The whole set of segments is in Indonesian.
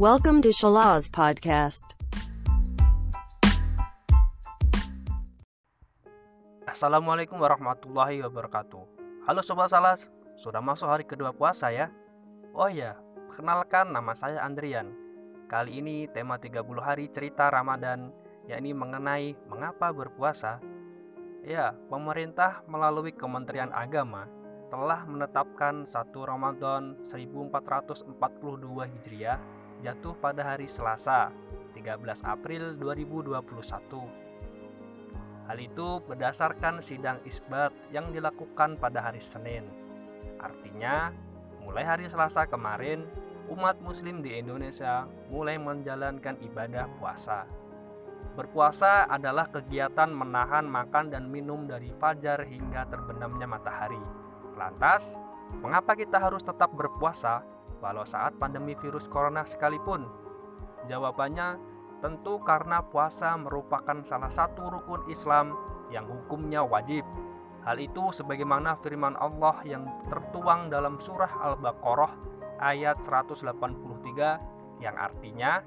Welcome to Shalaz Podcast. Assalamualaikum warahmatullahi wabarakatuh Halo Sobat Salas, sudah masuk hari kedua puasa ya? Oh iya, perkenalkan nama saya Andrian Kali ini tema 30 hari cerita Ramadan yakni mengenai mengapa berpuasa Ya, pemerintah melalui Kementerian Agama telah menetapkan satu Ramadan 1442 Hijriah jatuh pada hari Selasa 13 April 2021 Hal itu berdasarkan sidang isbat yang dilakukan pada hari Senin. Artinya, mulai hari Selasa kemarin, umat muslim di Indonesia mulai menjalankan ibadah puasa. Berpuasa adalah kegiatan menahan makan dan minum dari fajar hingga terbenamnya matahari. Lantas, mengapa kita harus tetap berpuasa walau saat pandemi virus corona sekalipun? Jawabannya Tentu karena puasa merupakan salah satu rukun Islam yang hukumnya wajib. Hal itu sebagaimana firman Allah yang tertuang dalam surah Al-Baqarah ayat 183 yang artinya,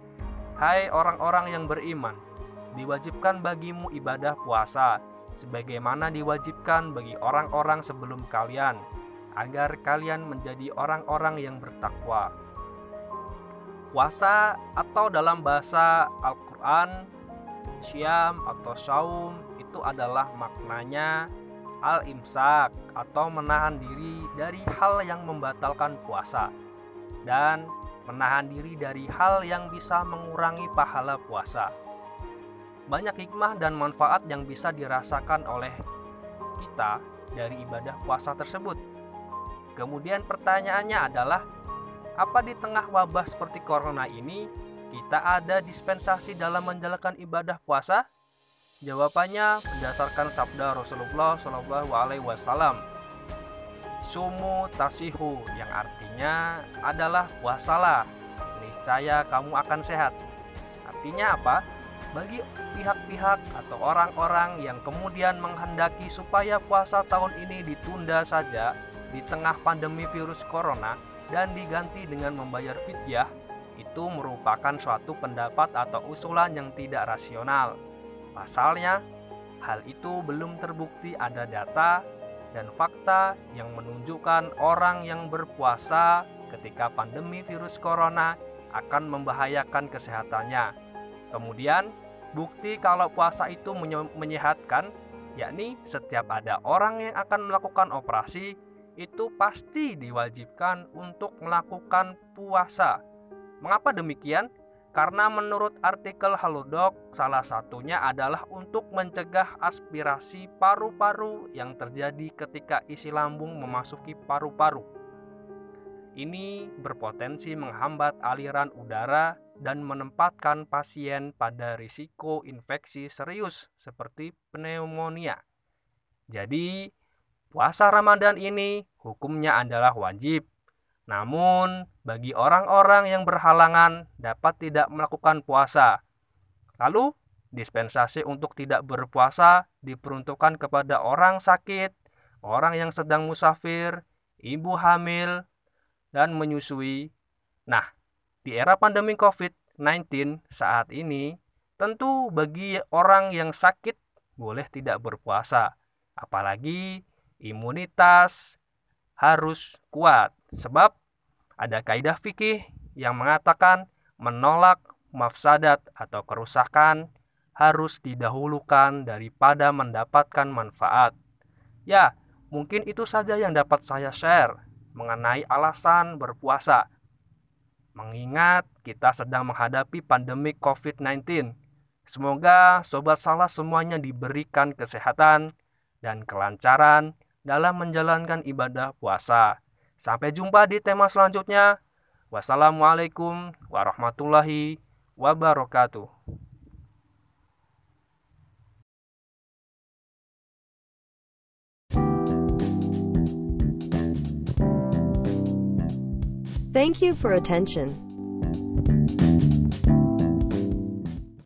Hai orang-orang yang beriman, diwajibkan bagimu ibadah puasa sebagaimana diwajibkan bagi orang-orang sebelum kalian agar kalian menjadi orang-orang yang bertakwa. Puasa atau dalam bahasa Al-Quran Syam atau saum itu adalah maknanya al-imsak atau menahan diri dari hal yang membatalkan puasa dan menahan diri dari hal yang bisa mengurangi pahala puasa. Banyak hikmah dan manfaat yang bisa dirasakan oleh kita dari ibadah puasa tersebut. Kemudian pertanyaannya adalah apa di tengah wabah seperti corona ini kita ada dispensasi dalam menjalankan ibadah puasa? Jawabannya berdasarkan sabda Rasulullah Shallallahu Alaihi Wasallam. Sumu tasihu yang artinya adalah puasalah, niscaya kamu akan sehat. Artinya apa? Bagi pihak-pihak atau orang-orang yang kemudian menghendaki supaya puasa tahun ini ditunda saja di tengah pandemi virus corona, dan diganti dengan membayar fidyah itu merupakan suatu pendapat atau usulan yang tidak rasional. Pasalnya, hal itu belum terbukti ada data dan fakta yang menunjukkan orang yang berpuasa ketika pandemi virus corona akan membahayakan kesehatannya. Kemudian, bukti kalau puasa itu menyehatkan, yakni setiap ada orang yang akan melakukan operasi, itu pasti diwajibkan untuk melakukan puasa. Mengapa demikian? Karena menurut artikel Halodoc, salah satunya adalah untuk mencegah aspirasi paru-paru yang terjadi ketika isi lambung memasuki paru-paru. Ini berpotensi menghambat aliran udara dan menempatkan pasien pada risiko infeksi serius seperti pneumonia. Jadi, Puasa Ramadan ini hukumnya adalah wajib. Namun, bagi orang-orang yang berhalangan dapat tidak melakukan puasa. Lalu, dispensasi untuk tidak berpuasa diperuntukkan kepada orang sakit, orang yang sedang musafir, ibu hamil, dan menyusui. Nah, di era pandemi COVID-19 saat ini, tentu bagi orang yang sakit boleh tidak berpuasa, apalagi imunitas harus kuat sebab ada kaidah fikih yang mengatakan menolak mafsadat atau kerusakan harus didahulukan daripada mendapatkan manfaat. Ya, mungkin itu saja yang dapat saya share mengenai alasan berpuasa. Mengingat kita sedang menghadapi pandemi COVID-19. Semoga sobat salah semuanya diberikan kesehatan dan kelancaran dalam menjalankan ibadah puasa. Sampai jumpa di tema selanjutnya. Wassalamualaikum warahmatullahi wabarakatuh. Thank you for attention.